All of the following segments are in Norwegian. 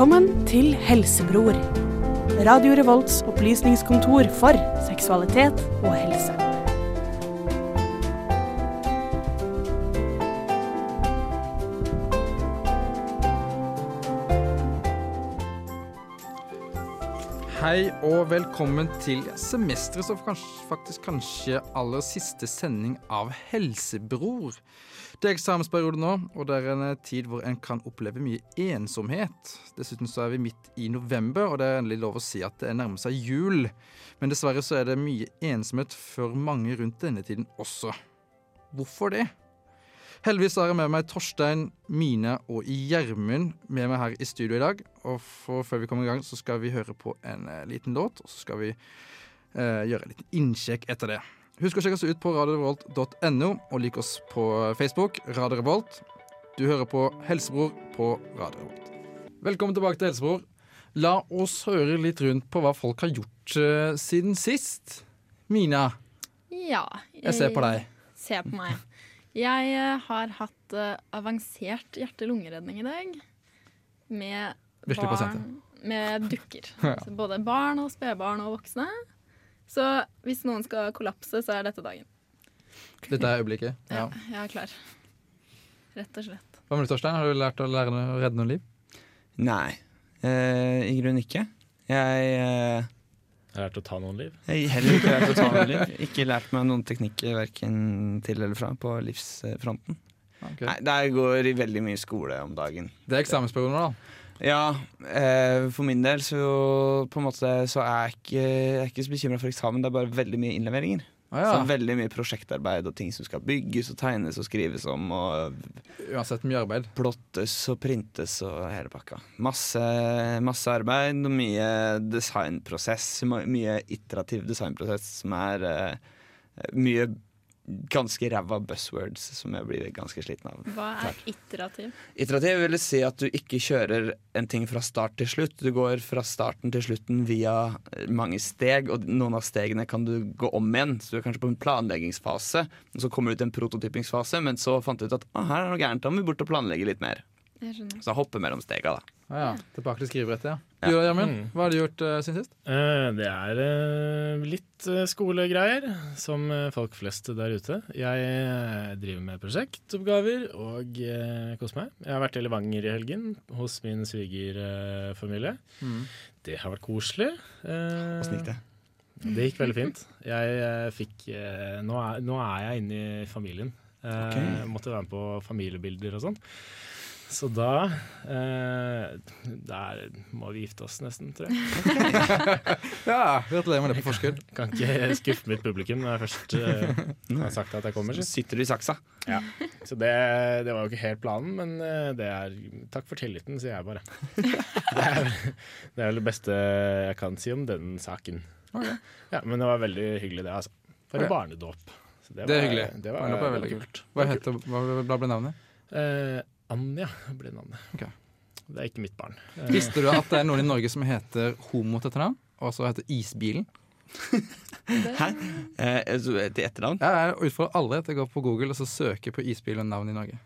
Velkommen til Helsebror. Radio Revolts opplysningskontor for seksualitet og helse. Hei og velkommen til semesteret kanskje, faktisk kanskje aller siste sending av Helsebror. Det er eksamensperiode nå, og det er en tid hvor en kan oppleve mye ensomhet. Dessuten så er vi midt i november, og det er endelig lov å si at det nærmer seg jul. Men dessverre så er det mye ensomhet for mange rundt denne tiden også. Hvorfor det? Heldigvis har jeg med meg Torstein, Mine og Gjermund med meg her i studio i dag. Og før vi kommer i gang, så skal vi høre på en eh, liten låt, og så skal vi eh, gjøre en liten innsjekk etter det. Husk å sjekke oss ut på radiorevolt.no, og lik oss på Facebook, Radio Revolt. Du hører på Helsebror på Radio Revolt. Velkommen tilbake til Helsebror. La oss høre litt rundt på hva folk har gjort uh, siden sist. Mina, Ja. jeg ser på deg. Se på meg. Jeg eh, har hatt eh, avansert hjerte-lungeredning i dag. Med Virkelig barn pasienter. Med dukker. Ja. Så både barn og spedbarn og voksne. Så hvis noen skal kollapse, så er dette dagen. Dette er øyeblikket. Ja. Jeg er klar. Rett og slett. Hva med du, Torstein? Har du lært å lære å redde noen liv? Nei, eh, i grunnen ikke. Jeg eh, Jeg har lært å ta noen liv. har heller ikke lært å ta noen liv. Ikke lært meg noen teknikker verken til eller fra på livsfronten. Okay. Nei, Der går i veldig mye skole om dagen. Det er eksamensperioder, da. Ja, eh, for min del så på en måte så er jeg ikke, jeg er ikke så bekymra for eksamen. Det er bare veldig mye innleveringer. Ah, Så veldig mye prosjektarbeid og ting som skal bygges og tegnes og skrives om. Og Uansett mye arbeid. plottes og printes og hele pakka. Masse, masse arbeid og mye designprosess. Mye iterativ designprosess som er uh, mye ganske ræva buzzwords som jeg blir ganske sliten av. Hva er iterativ? Iterativ vil si at du ikke kjører en ting fra start til slutt. Du går fra starten til slutten via eh, mange steg, og noen av stegene kan du gå om igjen. Så du er kanskje på en planleggingsfase, og så kommer du til en prototypingsfase, men så fant du ut at ah, her er det noe gærent, da må vi bort og planlegge litt mer. Jeg skjønner. Så hopper mellom stega, da. Ah, ja. Tilbake til skrivebrettet, ja. Ja. Du da, Gjermund? Mm. Hva har du gjort uh, siden sist? Uh, Det er uh, litt skolegreier, som folk flest der ute. Jeg driver med prosjektoppgaver og koser meg. Jeg har vært i Levanger i helgen hos min svigerfamilie. Mm. Det har vært koselig. Eh, Åssen gikk det? Det gikk veldig fint. Jeg fikk nå, er, nå er jeg inne i familien. Eh, Ok. Måtte være med på familiebilder og sånn. Så da eh, Der må vi gifte oss nesten, tror jeg. Ja, gratulerer med det på forskudd. Kan ikke skuffe mitt publikum når jeg først eh, har sagt at jeg kommer. Så sitter du i saksa. Ja. så det, det var jo ikke helt planen, men eh, det er Takk for tilliten, sier jeg bare. Det er, det er vel det beste jeg kan si om den saken. Ok. Ja, Men det var veldig hyggelig, det, altså. For okay. barnedåp. Så Det er hyggelig. Det var, Barnedåp er veldig kult. Hva, heter, hva ble navnet? Eh, Anja ble navnet. Okay. Det er ikke mitt barn. Visste du at det er noen i Norge som heter Homo til etternavn? Og så heter Isbilen? Hæ? Eh, til etternavn? Jeg utfordrer alle at jeg går på Google og så søker på Isbilen navn i Norge.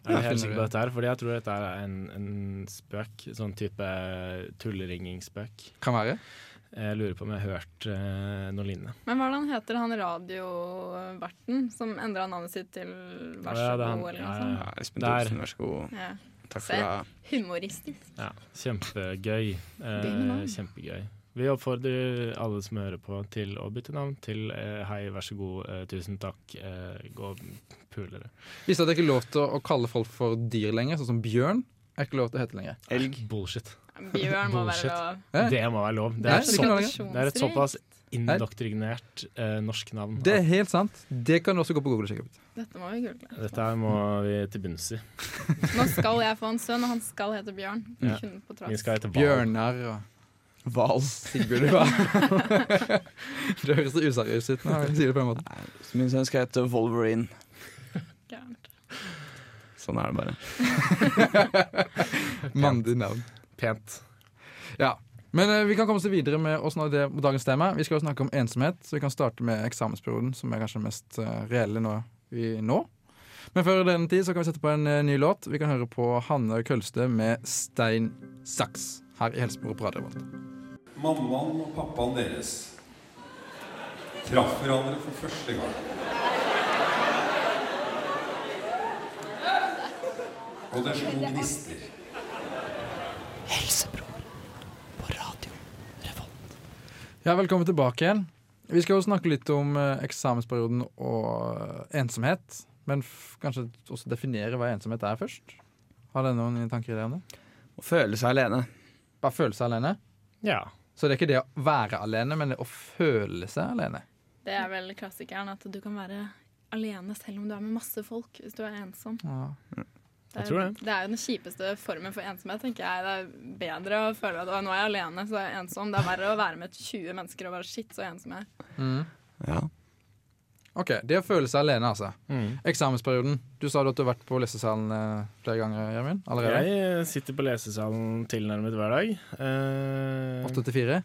Jeg Er helt sikker på dette her? Fordi jeg tror dette er en, en spøk. Sånn type tulleringingspøk. Kan være. Jeg lurer på om jeg har hørt uh, noe lignende. Men hvordan er han heter, han radioverten som endra navnet sitt til Vær så Ja, det er god, eller noe sånt? Ja, Espen Thorsen, vær så god. Ja. Takk for det. Humoristisk. Ja, kjempegøy. Eh, kjempegøy. Vi oppfordrer alle som hører på til å bytte navn til eh, hei, vær så god, eh, tusen takk, eh, gå pulere. Visste at det ikke er lov til å, å kalle folk for dyr lenger, sånn som bjørn? Er ikke lov til å hete lenger. Elg. Bullshit. Bjørn må være lov. Det må være lov. Det Nei, er, det så, det er et såpass indoktrinert uh, norsk navn. Det er helt sant. Det kan du også gå på Google og sjekke ut. Dette må vi google. Dette her må vi til bunns i. Nå skal jeg få en sønn, og han skal hete Bjørn. Ja. På Vi skal hete Val. Bjørnar og Hval. Sigbjørn. Hva? det høres så useriøst ut når jeg sier det på den måten. Min sønn skal hete Wolverine. Gærent. Sånn er det bare. Mandig navn. Pent. Ja. Men eh, vi kan komme oss videre med å snakke det, dagens tema. Vi skal jo snakke om ensomhet, så vi kan starte med eksamensperioden, som er kanskje det mest eh, reelle nå. I, nå. Men før den tid så kan vi sette på en eh, ny låt. Vi kan høre på Hanne Kølstø med 'Stein Saks' her i Helsebordet på Radio. Mammaen og pappaen deres traff hverandre for første gang. Og det slo gnister. Ja, velkommen tilbake igjen. Vi skal jo snakke litt om eh, eksamensperioden og eh, ensomhet. Men f kanskje også definere hva ensomhet er først. Har dere noen tanker i det om det? Å føle seg alene. Bare føle seg alene? Ja. Så det er ikke det å være alene, men det å føle seg alene. Det er vel klassikeren at du kan være alene selv om du er med masse folk, hvis du er ensom. Ja. Det er, Jeg tror det. det er jo den kjipeste formen for ensomhet, tenker jeg. Det er bedre å føle at nå er jeg alene, så er jeg ensom. Det er verre å være med 20 mennesker og være shit, så ensom jeg er. Mm. Ja. OK. Det å føle seg alene, altså. Mm. Eksamensperioden. Du sa du at du har vært på lesesalen eh, flere ganger, Gjermund? Allerede? Jeg sitter på lesesalen tilnærmet hver dag. Eh, Åtte til fire?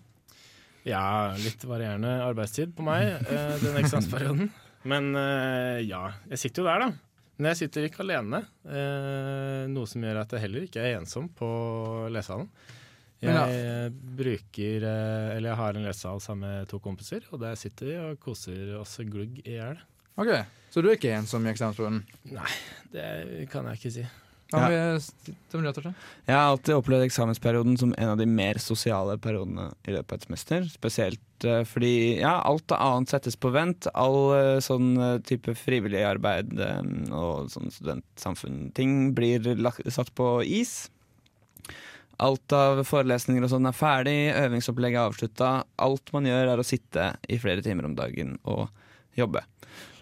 ja, litt varierende arbeidstid på meg eh, den eksamensperioden. Men eh, ja, jeg sitter jo der, da. Men jeg sitter ikke alene. Eh, noe som gjør at jeg heller ikke er ensom på lesesalen. Jeg bruker eh, Eller jeg har en lesesal sammen med to kompiser, og der sitter vi og koser oss glugg i hjel. OK. Så du er ikke ensom i eksamensperioden? Det kan jeg ikke si. Ja. Jeg har alltid opplevd eksamensperioden som en av de mer sosiale periodene i løpet av et semester. Spesielt eh, fordi ja, alt annet settes på vent. All eh, sånn eh, type frivillig arbeid og sånn studentsamfunn-ting blir satt på is. Alt av forelesninger og sånn er ferdig, øvingsopplegget er avslutta. Alt man gjør er å sitte i flere timer om dagen og jobbe.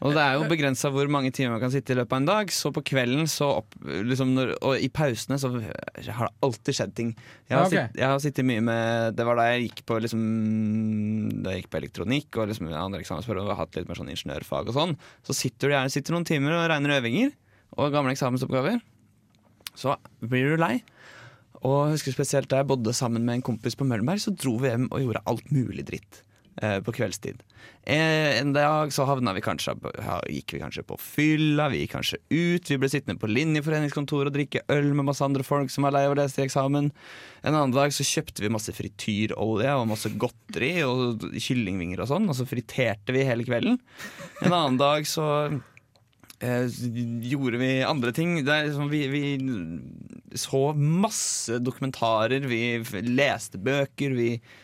Og det er jo begrensa hvor mange timer man kan sitte i løpet av en dag, så på kvelden så opp, liksom når, Og i pausene så har det alltid skjedd ting. Jeg har, okay. sitt, jeg har sittet mye med Det var da jeg gikk på liksom Da jeg gikk på elektronikk og liksom andre eksamensperioder og har hatt litt mer sånn ingeniørfag og sånn. Så sitter du gjerne sitter noen timer og regner øvinger og gamle eksamensoppgaver. Så blir du lei. Og jeg husker spesielt da jeg bodde sammen med en kompis på Møllenberg, så dro vi hjem og gjorde alt mulig dritt på kveldstid. Eh, en dag så havna vi kanskje gikk vi kanskje på fylla, vi gikk kanskje ut. Vi ble sittende på linjeforeningskontoret og drikke øl med masse andre folk som er lei av å lese til eksamen. En annen dag så kjøpte vi masse frityrolje og masse godteri og kyllingvinger og sånn, og så friterte vi hele kvelden. En annen dag så eh, gjorde vi andre ting. Liksom vi, vi så masse dokumentarer, vi leste bøker, vi eh,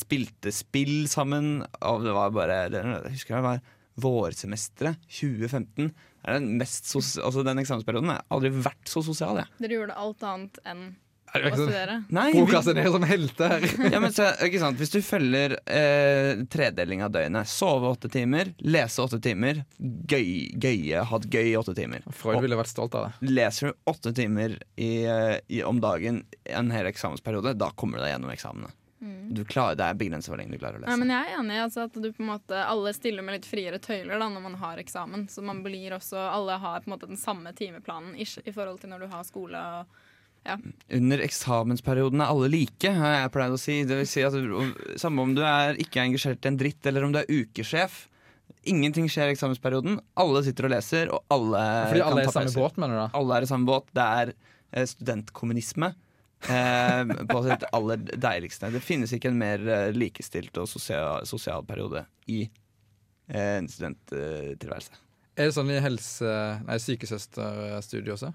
spilte spill sammen. Og det var bare det, Jeg husker det var vårsemesteret 2015. Det er den, mest sos altså den eksamensperioden har aldri vært så sosial, jeg. Dere gjorde alt annet enn å studere. Nei, vi, som helter ja, men så, ikke sant? Hvis du følger eh, tredeling av døgnet, sove åtte timer, lese åtte timer, gøy, gøye, hatt gøy i åtte timer. Freud ville vært stolt av det. Leser du åtte timer i, eh, i, om dagen en hel eksamensperiode, da kommer du deg gjennom eksamene. Du klarer, det er begrenset hvor lenge du klarer å lese. lese. men jeg er enig i altså, at du på en måte, alle stiller med litt friere tøyler da, når man har eksamen. Så man blir også, alle har på en måte den samme timeplanen ish, i forhold til når du har skole. Og, Under eksamensperioden er alle like, har jeg pleid å si. Det vil si at du- Samme om du er ikke er engasjert i en dritt, eller om du er ukesjef. Ingenting skjer i eksamensperioden. Alle sitter og leser, og alle Fordi alle er i samme båt, mener du da? Alle er i samme båt. Det er eh, studentkommunisme. Eh, på sitt aller deiligste. Det finnes ikke en mer eh, likestilt og sosial, sosial periode i eh, en studenttilværelse. Er det sånn i helse... Nei, sykesøsterstudiet også?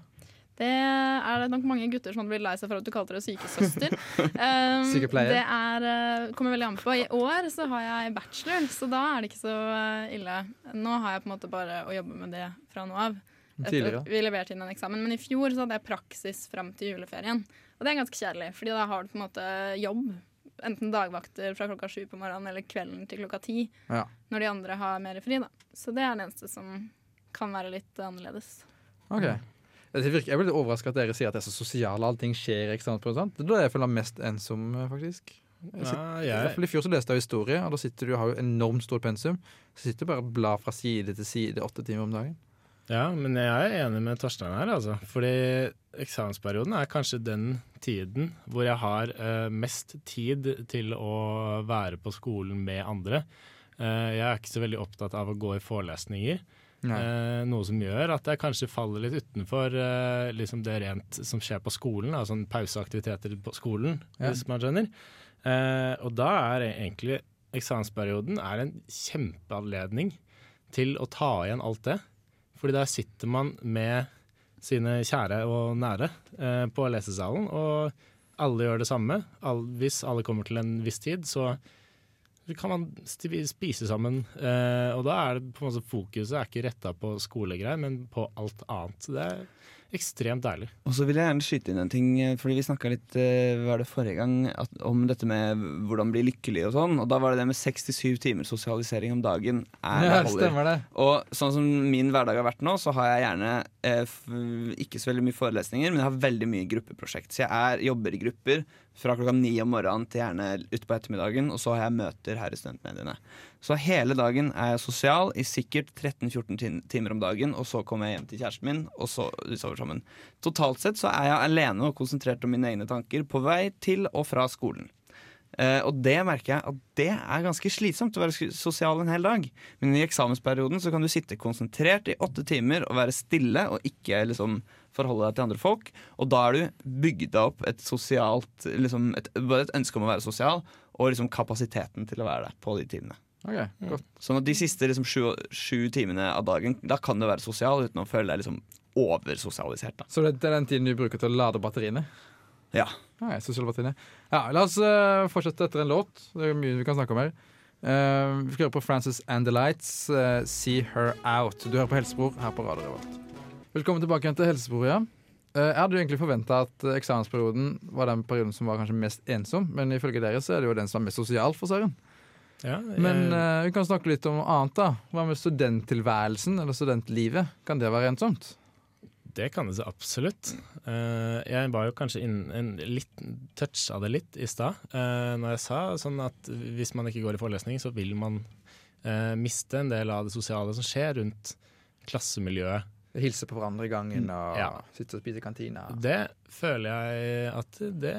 det er det nok mange gutter som hadde blitt lei seg for at du kalte det sykesøster. Um, Sykepleier. Det er, eh, kommer veldig an på. I år så har jeg bachelor, så da er det ikke så eh, ille. Nå har jeg på en måte bare å jobbe med det fra nå av. Etter Tidligere? vi leverte inn en eksamen. Men i fjor så hadde jeg praksis fram til juleferien. Og det er ganske kjedelig, fordi da har du på en måte jobb. Enten dagvakter fra klokka sju på morgenen eller kvelden til klokka ti. Ja. Når de andre har mer fri, da. Så det er det eneste som kan være litt annerledes. Ok. Det virker, jeg blir litt overraska at dere sier at det er så sosiale, allting skjer i på Det er da jeg føler meg mest ensom, eh, faktisk. Jeg sitter, Ja, I hvert fall I fjor så leste jeg historie, og da sitter du og har jo enormt stort pensum. Så sitter du bare og blar fra side til side åtte timer om dagen. Ja, men jeg er enig med Torstein her, altså. Fordi eksamensperioden er kanskje den tiden hvor jeg har eh, mest tid til å være på skolen med andre. Eh, jeg er ikke så veldig opptatt av å gå i forelesninger. Eh, noe som gjør at jeg kanskje faller litt utenfor eh, liksom det rent som skjer på skolen, da, sånn pauseaktiviteter på skolen, Ja. hvis man skjønner. Eh, og da er egentlig eksamensperioden er en kjempeanledning til å ta igjen alt det. Fordi der sitter man med sine kjære og nære eh, på lesesalen, og alle gjør det samme. All, hvis alle kommer til en viss tid, så kan man spise sammen. Eh, og da er det på en måte fokuset er ikke retta på skolegreier, men på alt annet. Det er ekstremt deilig. Og så vil jeg gjerne skyte inn en ting, eh, fordi vi snakka litt hva var det forrige gang at, om dette med hvordan bli lykkelig og sånn. Og da var det det med 67 timer sosialisering om dagen. Er Ja, det det stemmer det. Og sånn som min hverdag har vært nå, så har jeg gjerne eh, ikke så veldig mye forelesninger, men jeg har veldig mye gruppeprosjekt. Så jeg er, jobber i grupper fra klokka ni om morgenen til gjerne utpå ettermiddagen, og så har jeg møter her i studentmediene. Så hele dagen er jeg sosial i sikkert 13-14 timer om dagen, og så kommer jeg hjem til kjæresten min, og så vi sover sammen. Totalt sett så er jeg alene og konsentrert om mine egne tanker på vei til og fra skolen. Eh, og det merker jeg at det er ganske slitsomt å være sosial en hel dag. Men i eksamensperioden så kan du sitte konsentrert i åtte timer og være stille og ikke liksom forholde deg til andre folk. Og da er du bygd opp et sosialt liksom et, Bare et ønske om å være sosial og liksom kapasiteten til å være der på de timene. Okay, godt. Sånn at de siste liksom, sju, sju timene av dagen, da kan du være sosial uten å føle deg liksom oversosialisert. Da. Så det det er den tiden du bruker til å lade batteriene? Ja. Batteriene. Ja, la oss uh, fortsette etter en låt. Det er mye vi kan snakke om her. Uh, vi skal høre på Frances and the Lights, uh, 'See Her Out'. Du hører på Helsebror her på Radio Revolt. Velkommen tilbake igjen til Helsebror, ja. Eh, jeg hadde jo egentlig forventa at eksamensperioden var den perioden som var kanskje mest ensom, men ifølge dere så er det jo den som er mest sosial for søren. Ja, Men jeg- eh, vi kan snakke litt om noe annet, da. Hva med studenttilværelsen eller studentlivet? Kan det være ensomt? Det kan det så absolutt. Eh, jeg var jo kanskje inn en litt touch av det litt i stad, uh, når jeg sa sånn at hvis man ikke går i forelesning, så vil man eh, miste en del av det sosiale som skjer rundt klassemiljøet. Hilse på hverandre i gangen og Ja. sitte og spise i kantina. Det føler jeg at det,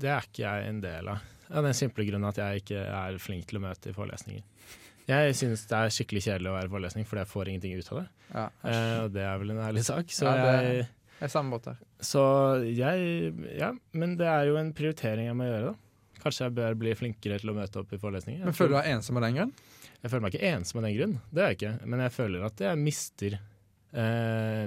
det er ikke jeg en del av. Av den simple grunnen at jeg ikke er flink til å møte i forelesninger. Jeg synes det er skikkelig kjedelig å være forelesning, fordi jeg får ingenting ut av det. Ja. Eh, og det er vel en ærlig sak. Så Ja, jeg er samme båt her. Så jeg Ja, men det er jo en prioritering jeg må gjøre, da. Kanskje jeg bør bli flinkere til å møte opp i forelesninger. Men føler du deg ensom av den grunn? Jeg føler meg ikke ensom av den grunn, det er jeg ikke. Men jeg føler at jeg mister eh,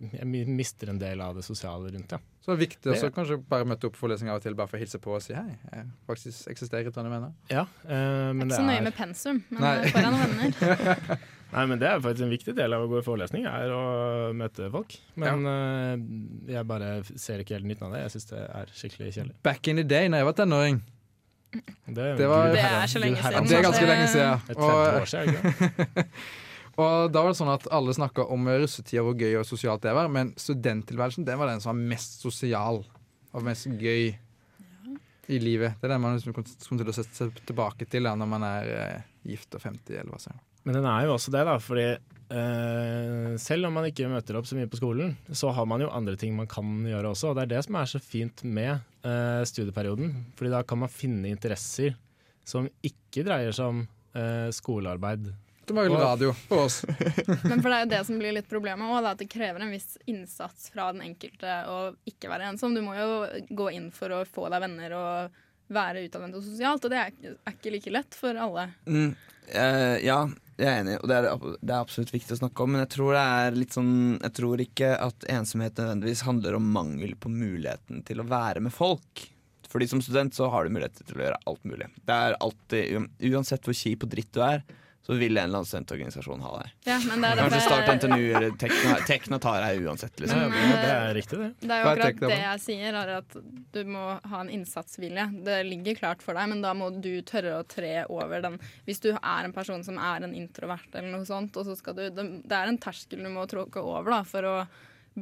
Jeg mister en del av det sosiale rundt, ja. Så det er viktig også kanskje bare møte opp forelesning av og til bare for å hilse på og si hei. Jeg faktisk eksisterer i Trondheim ennå. ja eh, men Ikke så nøye er med pensum, men Nei. eh, foran venner. Nei, men det er faktisk en viktig del av å gå i forelesning, er å møte folk. Men eh, jeg bare ser ikke helt nytten av det. Jeg syns det er skikkelig kjedelig. Back in the day, når jeg var tenåring. Det, Det var- Det er så lenge siden. Det er ganske lenge siden. Et 50 år siden, ikke det? Og da var det sånn at alle snakka om russetida, hvor gøy og sosialt det var. Men studenttilværelsen den var den som var mest sosial og mest gøy i livet. Det er den man liksom kommer til å sette seg tilbake til da, når man er eh, gift og 50, eller hva så. Men den er jo også det, da. Fordi eh, selv om man ikke møter opp så mye på skolen, så har man jo andre ting man kan gjøre også. Og det er det som er så fint med eh, studieperioden. Fordi da kan man finne interesser som ikke dreier seg om eh, skolearbeid. Det var jo radio på oss. Men for det er jo det som blir litt problemet òg, at det krever en viss innsats fra den enkelte å ikke være ensom. Du må jo gå inn for å få deg venner og være utadvendt og sosialt, og det er, er ikke like lett for alle. Mm, eh, ja, jeg er enig, og det er, det er absolutt viktig å snakke om. Men jeg tror det er litt sånn Jeg tror ikke at ensomhet nødvendigvis handler om mangel på muligheten til å være med folk. Fordi som student så har du muligheter til å gjøre alt mulig. Det er alltid, Uansett hvor kjip og dritt du er, så vil en eller annen studentorganisasjon ha deg. Ja, men det er Kanskje Start NTNU eller Tekna, Tekna tar deg uansett. Liksom. Men, det, det er riktig, det. Det er jo er akkurat det jeg sier, er at du må ha en innsatsvilje. Det ligger klart for deg, men da må du tørre å tre over den. Hvis du er en person som er en introvert eller noe sånt, og så skal du Det det er en terskel du må tråkke over da, for å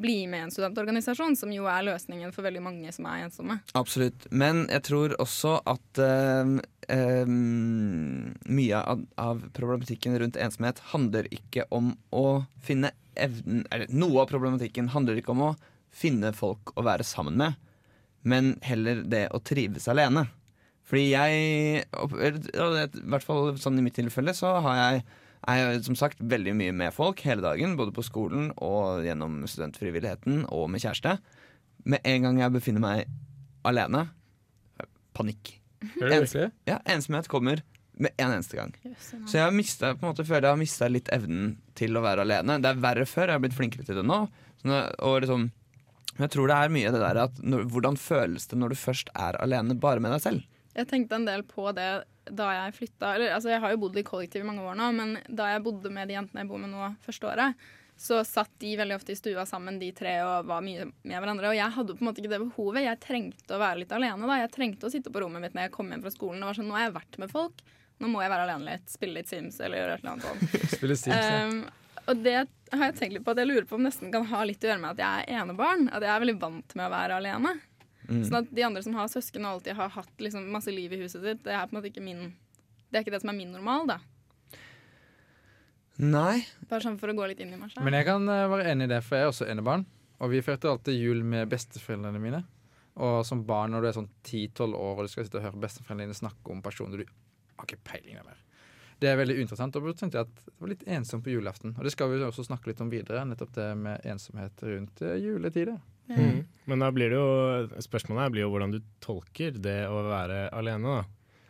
bli med i en studentorganisasjon, som jo er løsningen for veldig mange som er ensomme. Absolutt. Men jeg tror også at eh, eh, mye av, av problematikken rundt ensomhet handler ikke om å finne evnen Eller noe av problematikken handler ikke om å finne folk å være sammen med, men heller det å trives alene. Fordi jeg, I hvert fall sånn i mitt tilfelle, så har jeg er jeg som sagt veldig mye med folk hele dagen. Både på skolen og gjennom studentfrivilligheten og med kjæreste. Med en gang jeg befinner meg alene, panikk. Gjør det virkelig? Ja, Ensomhet kommer med en eneste gang. Så jeg har mistet, på en måte, føler jeg har mista litt evnen til å være alene. Det er verre før, jeg har blitt flinkere til det nå. Så og liksom, jeg tror det er mye det der at når, hvordan føles det når du først er alene bare med deg selv? Jeg tenkte en del på det da jeg flytta eller, altså Jeg har jo bodd i kollektiv i mange år nå, men da jeg bodde med de jentene jeg bor med nå første året, så satt de veldig ofte i stua sammen, de tre, og var mye med hverandre. Og jeg hadde på en måte ikke det behovet. Jeg trengte å være litt alene. da Jeg trengte å sitte på rommet mitt når jeg kom hjem fra skolen. Det var sånn, Nå har jeg vært med folk, nå må jeg være alene litt. Spille litt Sims eller gjøre et eller annet sånt. Spille Sims, ja. Um, og det har jeg tenkt litt på at jeg lurer på om nesten kan ha litt å gjøre med at jeg er enebarn. At jeg er veldig vant med å være alene. Mm. Sånn at de andre som har søsken og alltid har hatt liksom masse liv i huset sitt, det er på en måte ikke min Det er ikke det som er min normal, da. Nei. Bare sånn for å gå litt inn i meg selv. Men jeg kan eh, være enig i det, for jeg er også enebarn. Og vi feirte alltid jul med besteforeldrene mine. Og som barn når du er sånn 10-12 år og du skal sitte og høre besteforeldrene dine snakke om personer du har ikke peiling over. Det er veldig interessant. Og da tenkte jeg at det var litt ensomt på julaften. Og det skal vi også snakke litt om videre, nettopp det med ensomhet rundt eh, juletider. Mm. Men da blir det jo spørsmålet her blir jo hvordan du tolker det å være alene, da.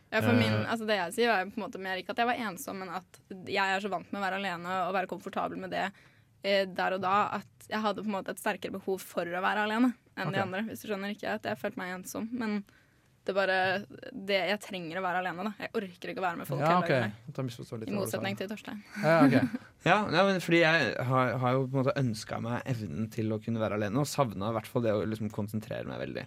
Ja, for min, Eh. altså det jeg sier, er på en måte mer ikke at jeg var ensom, men at jeg er så vant med å være alene og være komfortabel med det eh, der og da, at jeg hadde på en måte et sterkere behov for å være alene enn de andre. Hvis du skjønner ikke at jeg følte meg ensom. Men det er bare det Jeg trenger å være alene, da. Jeg orker ikke å være med folk Ja, hele ok. dagen. jeg. Da misforstår jeg litt I motsetning til Torstein. Ja, okay. Ja, ja men fordi jeg har, har jo på en måte ønska meg evnen til å kunne være alene, og savna i hvert fall det å liksom konsentrere meg veldig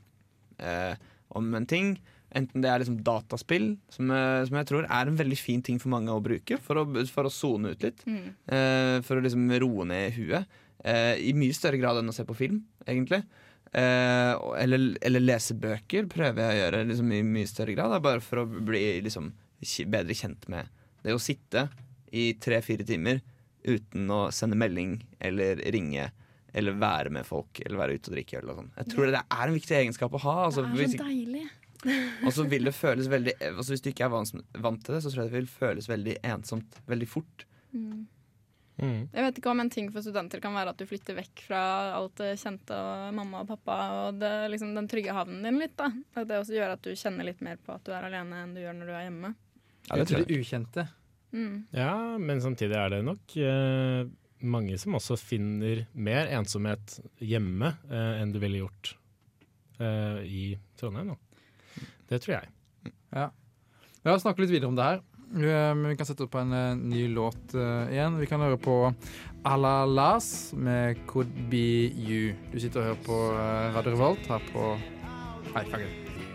eh, om en ting. Enten det er liksom dataspill, som, eh, som jeg tror er en veldig fin ting for mange å bruke for å, for å sone ut litt. Mm. eh, for å liksom roe ned huet. eh, I mye større grad enn å se på film, egentlig. Eh, eller, eller lese bøker prøver jeg å gjøre liksom, i mye større grad. Bare for å bli liksom, bedre kjent med det å sitte i tre-fire timer uten å sende melding eller ringe. Eller være med folk, eller være ute og drikke øl og sånn. Jeg tror det er en viktig egenskap å ha. Altså, det er så deilig. og så vil det føles veldig altså, Hvis du ikke er vant til det, så tror jeg det vil føles veldig ensomt veldig fort. Mm. Mm. Jeg vet ikke om en ting for studenter kan være at du flytter vekk fra alt det kjente og mamma og pappa og det, liksom den trygge havnen din litt. da. At det også gjør at du kjenner litt mer på at du er alene enn du gjør når du er hjemme. Ja, det tror jeg. det ukjente. Mm. Ja, men samtidig er det nok eh, mange som også finner mer ensomhet hjemme eh, enn du ville gjort eh, i Trondheim. Da. Det tror jeg. La oss snakke litt videre om det her. Eh, vi kan sette opp en eh, ny låt eh, igjen. Vi kan høre på Ala Las med Could Be You. Du sitter og hører på Radio Revolt her på fuck.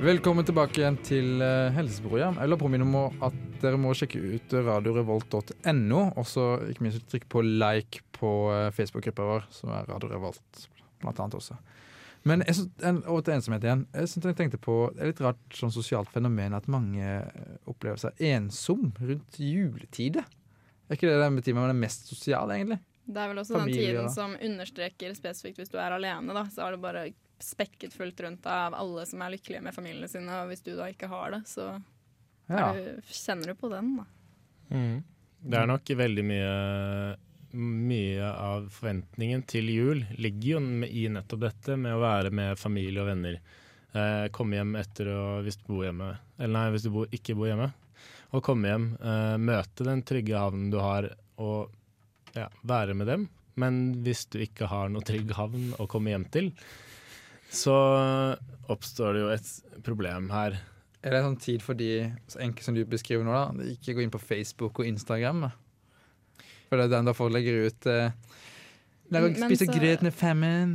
Velkommen tilbake igjen til uh, Jeg vil påminne om at dere må sjekke ut radiorevolt.no, og så ikke minst trykk på like på Facebook-gruppa vår, som er Radio Revolt, blant annet også. Men jeg synes, over til ensomhet igjen. Jeg synes jeg tenkte på, Det er litt rart sånn sosialt fenomen at mange eh, opplever seg ensom rundt juletider. Er ikke det den tiden man er mest sosial, egentlig? Det er vel også Familie, den da. tiden som understreker spesifikt hvis du er alene, da, så er det bare spekket fullt rundt av alle som er lykkelige med familiene sine, og hvis du da ikke har det, så Ja. du, kjenner du på den, da. Det er nok veldig mye Mye av forventningen til jul ligger jo i nettopp dette med å være med familie og venner. Eh, komme hjem etter å Hvis du bor hjemme, eller nei, hvis du bor, ikke bor hjemme. Og komme hjem, eh, møte den trygge havnen du har, og ja, være med dem. Men hvis du ikke har noe trygg havn å komme hjem til, så oppstår det jo et problem her. Er det sånn tid for de så enkelt som du beskriver nå, da? Ikke gå inn på Facebook og Instagram? da? For det er den da folk legger ut eh, Lære å spise så- grøt med femmen.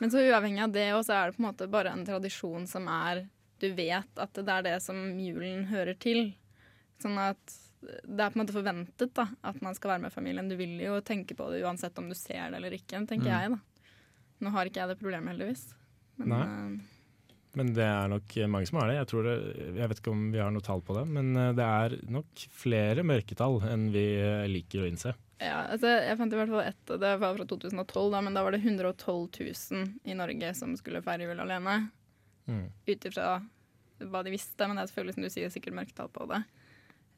Men så uavhengig av det, også er det på en måte bare en tradisjon som er Du vet at det er det som julen hører til. Sånn at det er på en måte forventet da, at man skal være med familien. Du vil jo tenke på det uansett om du ser det eller ikke, tenker Mm. jeg da. Nå har ikke jeg det problemet, heldigvis. Men, Nei. eh, Men det er nok mange som har det. Jeg, tror det. jeg vet ikke om vi har noe tall på det, men eh, det er nok flere mørketall enn vi eh, liker å innse. Ja, altså, jeg fant i hvert fall ett, det var fra 2012, da, men da var det 112 000 i Norge som skulle feire jul alene. Mm. Ut ifra hva de visste, men det er selvfølgelig som du sier, sikkert mørketall på det.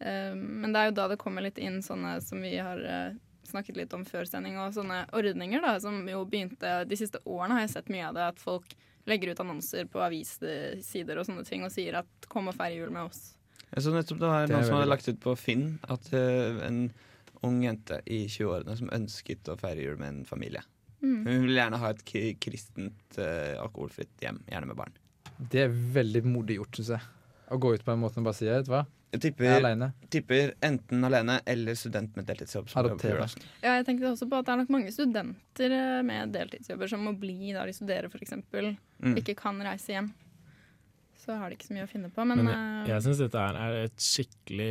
Eh, men det er jo da det kommer litt inn sånne som vi har eh, snakket litt om før sending, og sånne ordninger da, som jo begynte De siste årene har jeg sett mye av det, at folk legger ut annonser på avissider og sånne ting og sier at 'kom og feir jul med oss'. Jeg så nettopp det var noen som hadde lagt ut på Finn at uh, en ung jente i 20-årene som ønsket å feire jul med en familie. Mm. Hun vil gjerne ha et k- kristent, uh, alkoholfritt hjem, gjerne med barn. Det er veldig modig gjort, syns jeg. Å gå ut på den måten og bare si vet du hva, Jeg er tipper, tipper enten alene eller student med deltidsjobb. Adoptere. Ja, jeg tenkte også på at det er nok mange studenter eh, med deltidsjobber som må bli der de studerer, f.eks. Mm. Ikke kan reise hjem. Så har de ikke så mye å finne på. Men, Men jeg, jeg syns dette er, er et skikkelig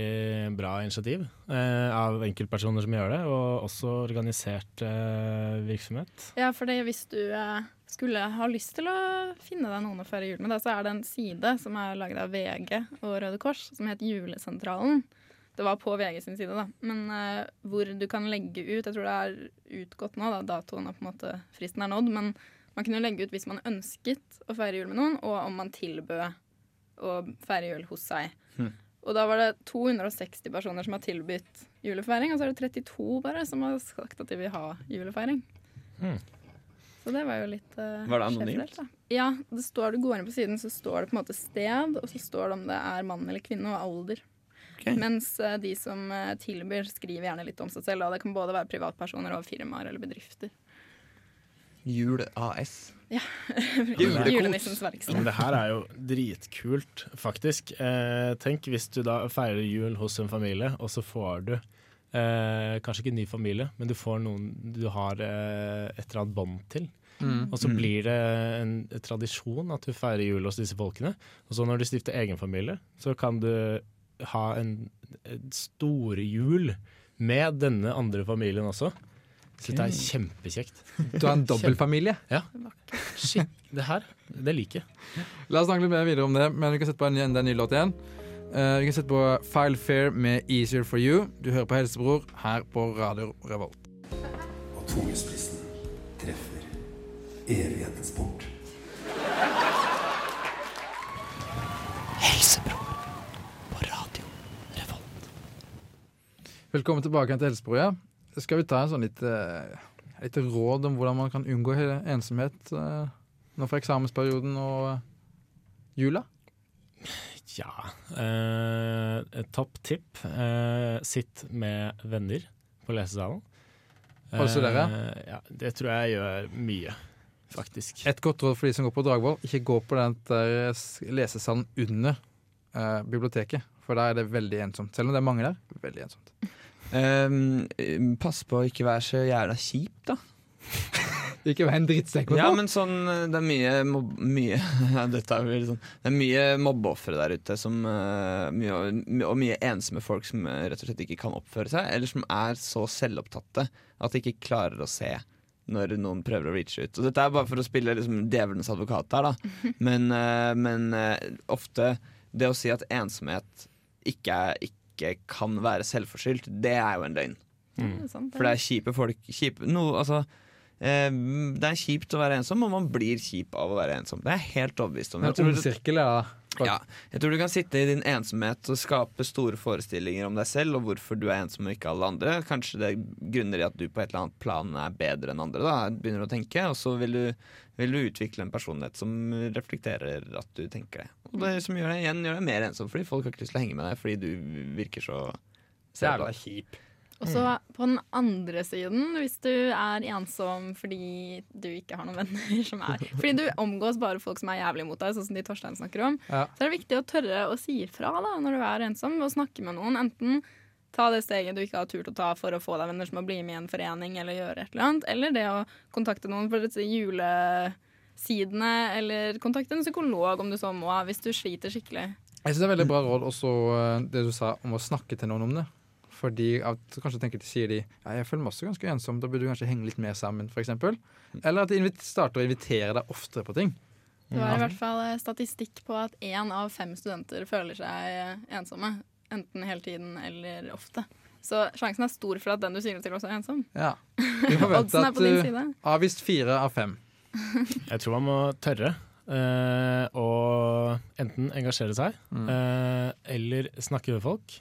bra initiativ eh, av enkeltpersoner som gjør det, og også organisert eh, virksomhet. Ja, for det, hvis du eh, skulle ha lyst til å finne deg noen å feire jul med, da, så er det en side som er laget av VG og Røde Kors, som heter Julesentralen. Det var på VG sin side, da. Men uh, hvor du kan legge ut Jeg tror det er utgått nå, da. Datoen og på en måte fristen er nådd. Men man kunne legge ut hvis man ønsket å feire jul med noen, og om man tilbød å feire jul hos seg. Hm. Og da var det 260 personer som har tilbudt julefeiring, og så er det 32 bare som har sagt at de vil ha julefeiring. Hm. Så det var jo litt uh, Var det anonymt? Da. Ja, det står, du går inn på siden, så står det på en måte sted, og så står det om det er mann eller kvinne, og alder. Okay. Mens uh, de som uh, tilbyr, skriver gjerne litt om seg selv. Og det kan både være privatpersoner og firmaer eller bedrifter. Jul AS. Ja. Julenissens verksted. Men det her er jo dritkult, faktisk. Eh, tenk hvis du da feirer jul hos en familie, og så får du eh, kanskje ikke en ny familie, men du får noen du har eh, et eller annet bånd til. Mm. Og så Mm. blir det en, tradisjon at du feirer jul hos disse folkene. Og så når du stifter egen familie, så kan du ha en, en storjul med denne andre familien også. Så dette er kjempekjekt. Du har en dobbeltfamilie. Shit, det her, det liker jeg. La oss snakke litt mer videre om det, men vi kan sette på en, enda en ny låt igjen. Uh, vi kan sette på File Fair med Easier For You. Du hører på Helsebror her på Radio Revolt. Og evighetens port. Velkommen tilbake til Helsebror. Ja. Skal vi ta en sånn litt, eh, litt råd om hvordan man kan unngå he- ensomhet eh, nå for eksamensperioden og eh, jula? Ja. Eh, topp tipp. Eh, sitt med venner på lesesalen. Også dere? Eh, ja, det tror jeg gjør mye, faktisk. Et godt råd for de som går på Dragvoll, ikke gå på den der lesesalen under eh, biblioteket. For der er det veldig ensomt. Selv om det er mange der. Veldig ensomt. Um, pass på å ikke være så jævla kjip, da. Ikke vær en drittsekk. Ja, men sånn, eh, det er mye, mob mye dette er sånn, Det er mye mobbeofre der ute som, eh, mye, og mye ensomme folk som eh, rett og slett ikke kan oppføre seg, eller som er så selvopptatte at de ikke klarer å se når noen prøver å reache ut. Og dette er bare for å spille liksom, djevelens advokat her, da. Men, uh, men uh, ofte det å si at ensomhet ikke, er, ikke kan være selvforskyldt, det er jo en løgn. Mm. Det For det er kjipe folk kjipe, no, altså, eh, Det er kjipt å være ensom, og man blir kjip av å være ensom. Det er jeg helt overbevist om. Jeg tror, sirkel, ja. Ja, jeg tror du kan sitte i din ensomhet og skape store forestillinger om deg selv og hvorfor du er ensom og ikke alle andre. Kanskje det grunner i at du på et eller annet plan er bedre enn andre. Da, begynner å tenke Og så vil du, vil du utvikle en personlighet som reflekterer at du tenker det. Og det som gjør deg igjen gjør deg mer ensom, fordi folk har ikke lyst til å henge med deg fordi du virker så Jævla kjip. Og så på den andre siden, hvis du er ensom fordi du ikke har noen venner som er Fordi du omgås bare folk som er jævlig mot deg, sånn som de Torstein snakker om. Ja. Så er det viktig å tørre å si ifra da, når du er ensom, og snakke med noen. Enten ta det steget du ikke har turt å ta for å få deg venner som må bli med i en forening eller gjøre et eller annet, eller det å kontakte noen for disse julesidene, eller kontakte en psykolog om du så må, hvis du sliter skikkelig. Jeg synes det er veldig bra råd også eh, det du sa om å snakke til noen om det. Fordi at kanskje tenker de, sier de ja, jeg føler meg også ganske ensom, da burde du kanskje henge litt mer sammen, f.eks. Eller at de starter å invitere deg oftere på ting. Det var i hvert fall eh, statistikk på at én av fem studenter føler seg eh, ensomme. Enten hele tiden eller ofte. Så sjansen er stor for at den du sier det til, også er ensom. Ja. Vi forventer Oddsen er at på din du side. avvist fire av fem. Jeg tror man må tørre å å enten engasjere seg Mm. eh, eller snakke med folk.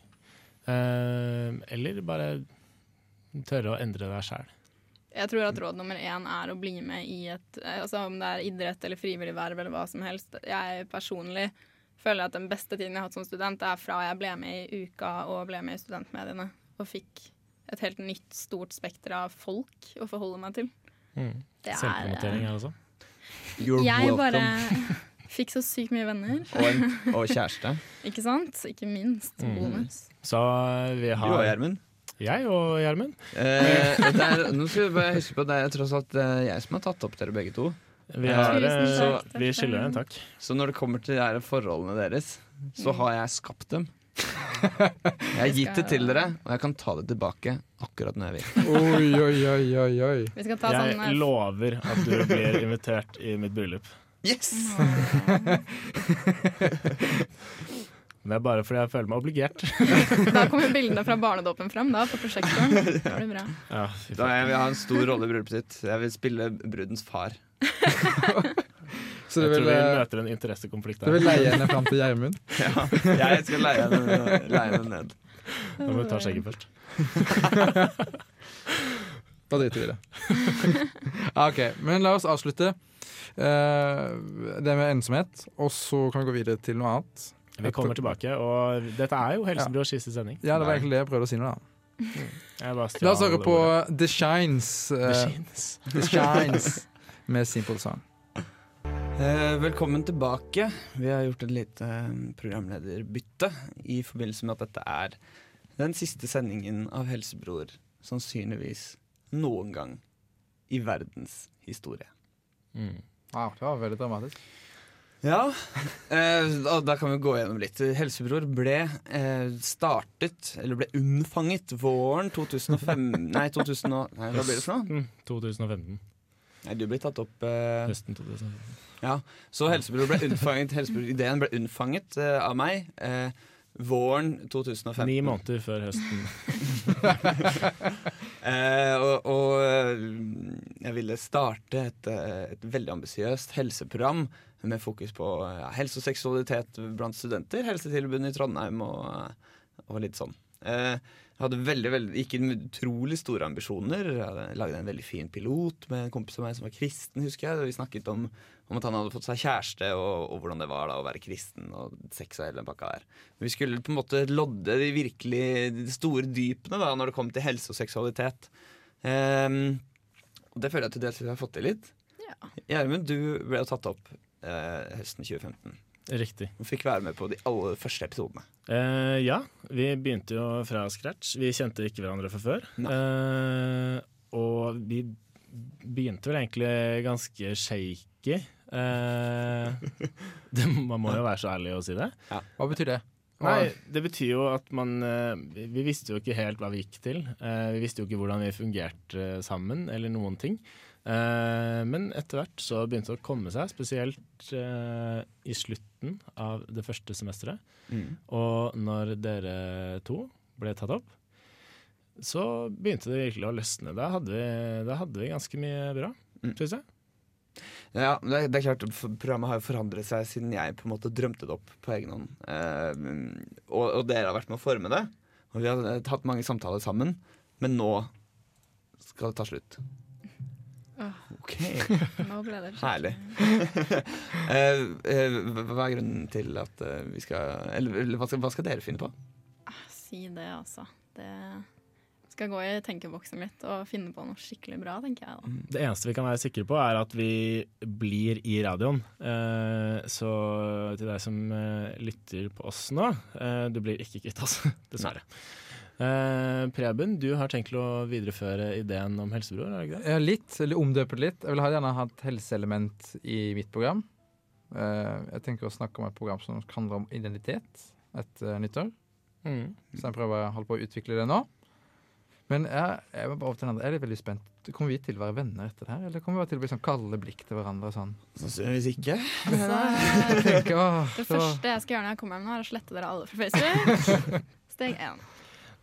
Eh, eller bare tørre å endre deg sjæl. Jeg tror at råd nummer én er å bli med i et eh, altså Om det er idrett eller frivillig verv eller hva som helst. Jeg personlig føler at den beste tiden jeg har hatt som student, er fra jeg ble med i Uka og ble med i studentmediene. Og fikk et helt nytt, stort spekter av folk å forholde meg til. Mm. Det er Selvpromotering her også. You're Jeg bare welcome. fikk så sykt mye venner. Og, en, og kjæreste. Ikke sant? Ikke minst. Mm. Bonus. Så vi Du og har Gjermund. Jeg og Gjermund. Eh, nå skal vi bare huske på at det er tross alt eh, jeg som har tatt opp dere begge to. Vi, har, Tusen eh, vi skylder en takk. Så når det kommer til de forholdene deres, så har jeg skapt dem. Jeg har gitt det til dere, og jeg kan ta det tilbake akkurat når jeg vil. Oi, oi, oi, oi, oi. Vi skal ta sånn Jeg eh, lover at du blir invitert i mitt bryllup. Yes! Det er bare fordi jeg føler meg obligert. Da kommer bildene fra barnedåpen frem da, på prosjektoren. Det blir bra. Ja, Da jeg vil ha en stor rolle i bryllupet sitt. Jeg vil spille brudens far. Så Jeg vil, tror vi eh, møter en interessekonflikt du vil leie henne fram til Gjermund? Ja, jeg skal leie henne, leie henne ned. Da må du ta skjegget først. Da driter vi i det. OK, men la oss avslutte det med ensomhet, og så kan vi gå videre til noe annet. Vi kommer tilbake, og dette er jo Helsebyrås siste sending. Ja, det var egentlig det jeg prøvde å si nå, da. Jeg La oss høre på. The Shines. The eh, Shines. The Shines med Simple Song. Eh, velkommen tilbake. Vi har gjort et lite eh, programlederbytte i forbindelse med at dette er den siste sendingen av Helsebror sannsynligvis noen gang i verdens historie. Mm. Wow, det var veldig dramatisk. Ja, eh, da, kan vi gå gjennom litt. Helsebror ble eh, startet, eller ble unnfanget, våren 2005 Nei, 2000 og, nei hva blir det for noe? Mm, 2015. Nei, du blir tatt opp eh, Høsten 2015. Ja, så Helsebror ble unnfanget Helsebror-ideen ble unnfanget eh, av meg eh, våren 2015. Ni måneder før høsten. Eh, og, og eh, jeg ville starte et, eh, et veldig ambisiøst helseprogram med fokus på eh, ja, helse og seksualitet blant studenter. Helsetilbudene i Trondheim og, eh, og litt sånn. Eh, jeg hadde veldig, veldig, gikk inn med utrolig store ambisjoner. Jeg hadde lagde en veldig fin pilot med en kompis av meg som var kristen, husker jeg. Vi snakket om, om at han hadde fått seg kjæreste, og, og hvordan det var da å være kristen, og sex og hele den pakka der. Vi skulle på en måte lodde de virkelig de store dypene da, når det kom til helse og seksualitet. Um, og det føler jeg til dels vi har fått til litt. Ja. Du ble jo tatt opp eh, høsten 2015. Riktig. Du fikk være med på de aller første episodene. Eh, ja, vi begynte jo fra scratch. Vi kjente ikke hverandre fra før. Eh, og vi begynte vel egentlig ganske shaky. Eh, det, man må jo være så ærlig å si det. Hva betyr det? Nei, det betyr jo at man eh, Vi vi visste jo ikke helt hva vi gikk til. Eh, vi visste jo ikke hvordan vi fungerte sammen, eller noen ting. Eh, men etter hvert så begynte det å komme seg, spesielt i slutten av det første semesteret. Og når dere to ble tatt opp, så begynte det virkelig å løsne. Da hadde vi, da hadde vi ganske mye bra, Mm. syns jeg. Ja, det er, det klart Programmet har jo forandret seg siden jeg på en måte drømte det opp på egen hånd. Eh, og, og dere har vært med å forme det. Og vi har eh, hatt mange samtaler sammen. Men nå skal det ta slutt. OK. Herlig. Eh, eh, hva er grunnen til at vi skal Eller, eller hva, skal, hva skal dere finne på? Ah, Si det, altså. Det skal gå i tenkeboksen litt og finne på noe skikkelig bra, tenker jeg da. Det eneste vi kan være sikre på, er at vi blir i radioen. Eh, så til deg som eh, lytter på oss nå, eh, du blir ikke kvitt oss, dessverre. Eh, Preben, du har tenkt å videreføre ideen om helsebror? er du ikke det? Ja, litt, eller omdøpe det litt. Jeg vil gjerne ha et helseelement i mitt program. Eh, jeg tenker å snakke om et program som handler om identitet etter nyttår. Mm. Så jeg prøver å holde på å utvikle det nå. Men jeg, jeg, må bare over til den andre. jeg er litt veldig spent. Kommer vi til å være venner etter det her, eller kommer vi til å bli sånn kalde blikk til hverandre? og Sånn? Sannsynligvis ikke. Altså, Jeg tenker, å, det så- første jeg skal gjøre når jeg kommer hjem nå, er å slette dere alle fra Facebook. Steg én.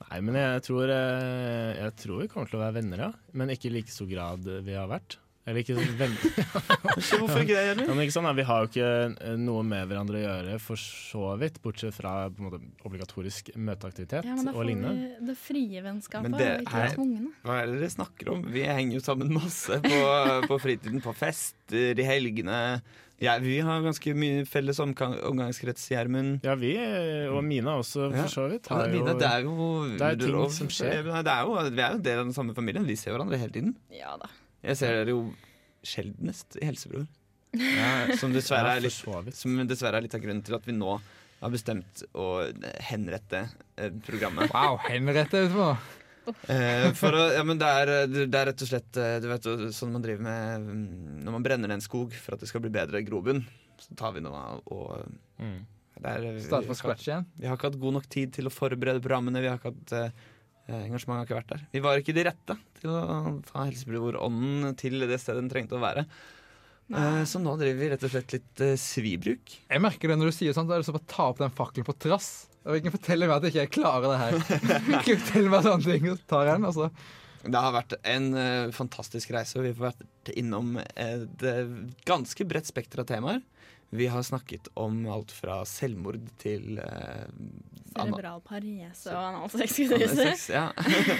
Nei, men jeg tror, eh, jeg tror vi kommer til å være venner, ja. Men ikke i like stor grad vi har vært. Eller ikke sånn veldig Hvorfor ikke det, ja, men ikke sånn. Vi har jo ikke eh, noe med hverandre å gjøre, for så vidt. Bortsett fra på en måte, obligatorisk møteaktivitet Ja, men da og får lignende. vi det frie vennskapet, Men det og ikke er- tvungne. Hva er det dere snakker om? Vi henger jo sammen masse på, på fritiden, på fester, i helgene. Ja, vi har ganske mye felles omgang omgangskrets, Gjermund. Ja, vi eh, og Mina også, for så vidt. Ja, Mina, jo- det er jo det er ting lov- som skjer. Det er jo, vi er jo del av den samme familien. Vi ser hverandre hele tiden. Ja da. Jeg ser dere jo sjeldnest i Helsebror. som, dessverre er litt, som dessverre er litt av grunnen til at vi nå har bestemt å henrette eh, programmet. Wow, henrette utpå. Eh, å, ja, det er, det er rett og slett eh, Du vet sånn man driver med mm, Når man brenner ned en skog for at det skal bli bedre grobunn, så tar vi noe og Mm. vi, fra scratch igjen. vi har ikke hatt god nok tid til å forberede programmene. Vi har ikke hatt eh, Engasjementet har ikke vært der. Vi var ikke de rette til å ta Helsebror-ånden til det stedet den trengte å være. Nei. så nå driver vi rett og slett litt eh, svibruk. Jeg merker det når du sier sånt, da er det så bare ta opp den fakkelen på trass. Og ikke forteller meg at jeg ikke klarer det her. Ikke fortell meg sånne ting, og så tar jeg den, altså. Det har vært en uh, fantastisk reise, og vi har vært innom et uh, ganske bredt spekter av temaer. Vi har snakket om alt fra selvmord til uh, Cerebral parese og analsex. ja.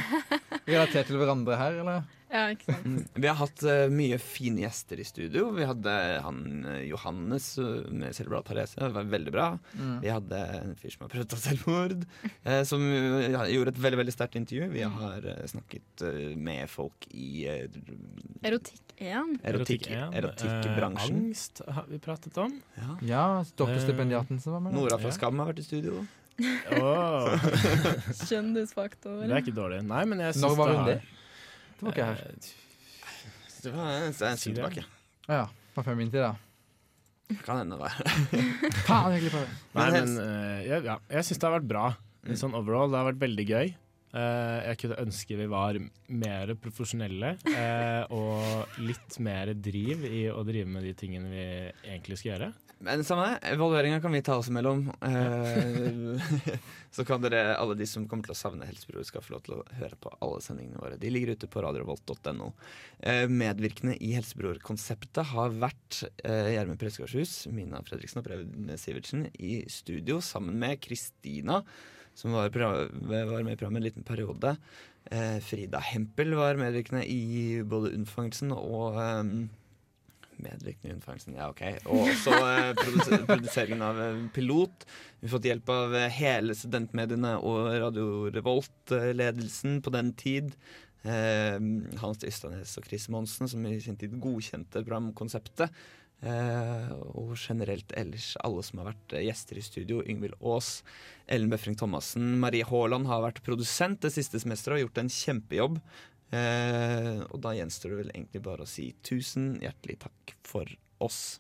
Relatert til hverandre her, eller? Ja, ikke sant. Mm. Vi har hatt eh, mye fine gjester i studio. Vi hadde han eh, Johannes eh, med cerebral parese. Det var veldig bra. Mm. Vi hadde en fyr som har prøvd å ta selvmord, eh, som eh, ja, gjorde et veldig veldig sterkt intervju. Vi har eh, snakket eh, med folk i eh, Erotikk 1. erotikk, en, erotikkbransjen. eh, angst har vi pratet om. Ja. Ja, doktorstipendiaten som var med. Nora fra Ja. Skam har vært i studio. Åh, Kjendisfaktor. det er ikke dårlig. Nei, men jeg syns Når var det hun har det? Det var ikke jeg her. Eh, Det var en, det en Si stund tilbake. Ja, hva fem min tid, da? Kan hende det var. Faen, jeg glipper det. Nei, Men men eh, ja, ja, jeg syns det har vært bra. Mm. Sånn overall, det har vært veldig gøy. Eh, jeg kunne ønske vi var mer profesjonelle eh, og litt mer driv i å drive med de tingene vi egentlig skal gjøre. Men samme det, evalueringa kan vi ta oss imellom. Eh, så kan dere, alle de som kommer til å savne Helsebror, skal få lov til å høre på alle sendingene våre. De ligger ute på radiovolt.no. Medvirkende i Helsebror-konseptet har vært Gjermund Prestegårdshus, Mina Fredriksen og Preben Sivertsen i studio sammen med Kristina, som var, var med i programmet en liten periode. Eh, Frida Hempel var medvirkende i både Unnfangelsen og eh, Medvirkende i unnfangelsen, ja OK. Og også eh, produs produseringen av eh, Pilot. Vi har fått hjelp av eh, hele studentmediene og Radio Revolt-ledelsen på den tid. Eh, Hans Ystanes og Chris Monsen, som i sin tid godkjente programkonseptet. Eh, og generelt ellers alle som har vært eh, gjester i studio. Yngvild Aas, Ellen Befring Thomassen, Marie Haaland har vært produsent det siste semesteret og gjort en kjempejobb. Eh, og da gjenstår det vel egentlig bare å si tusen hjertelig takk for oss.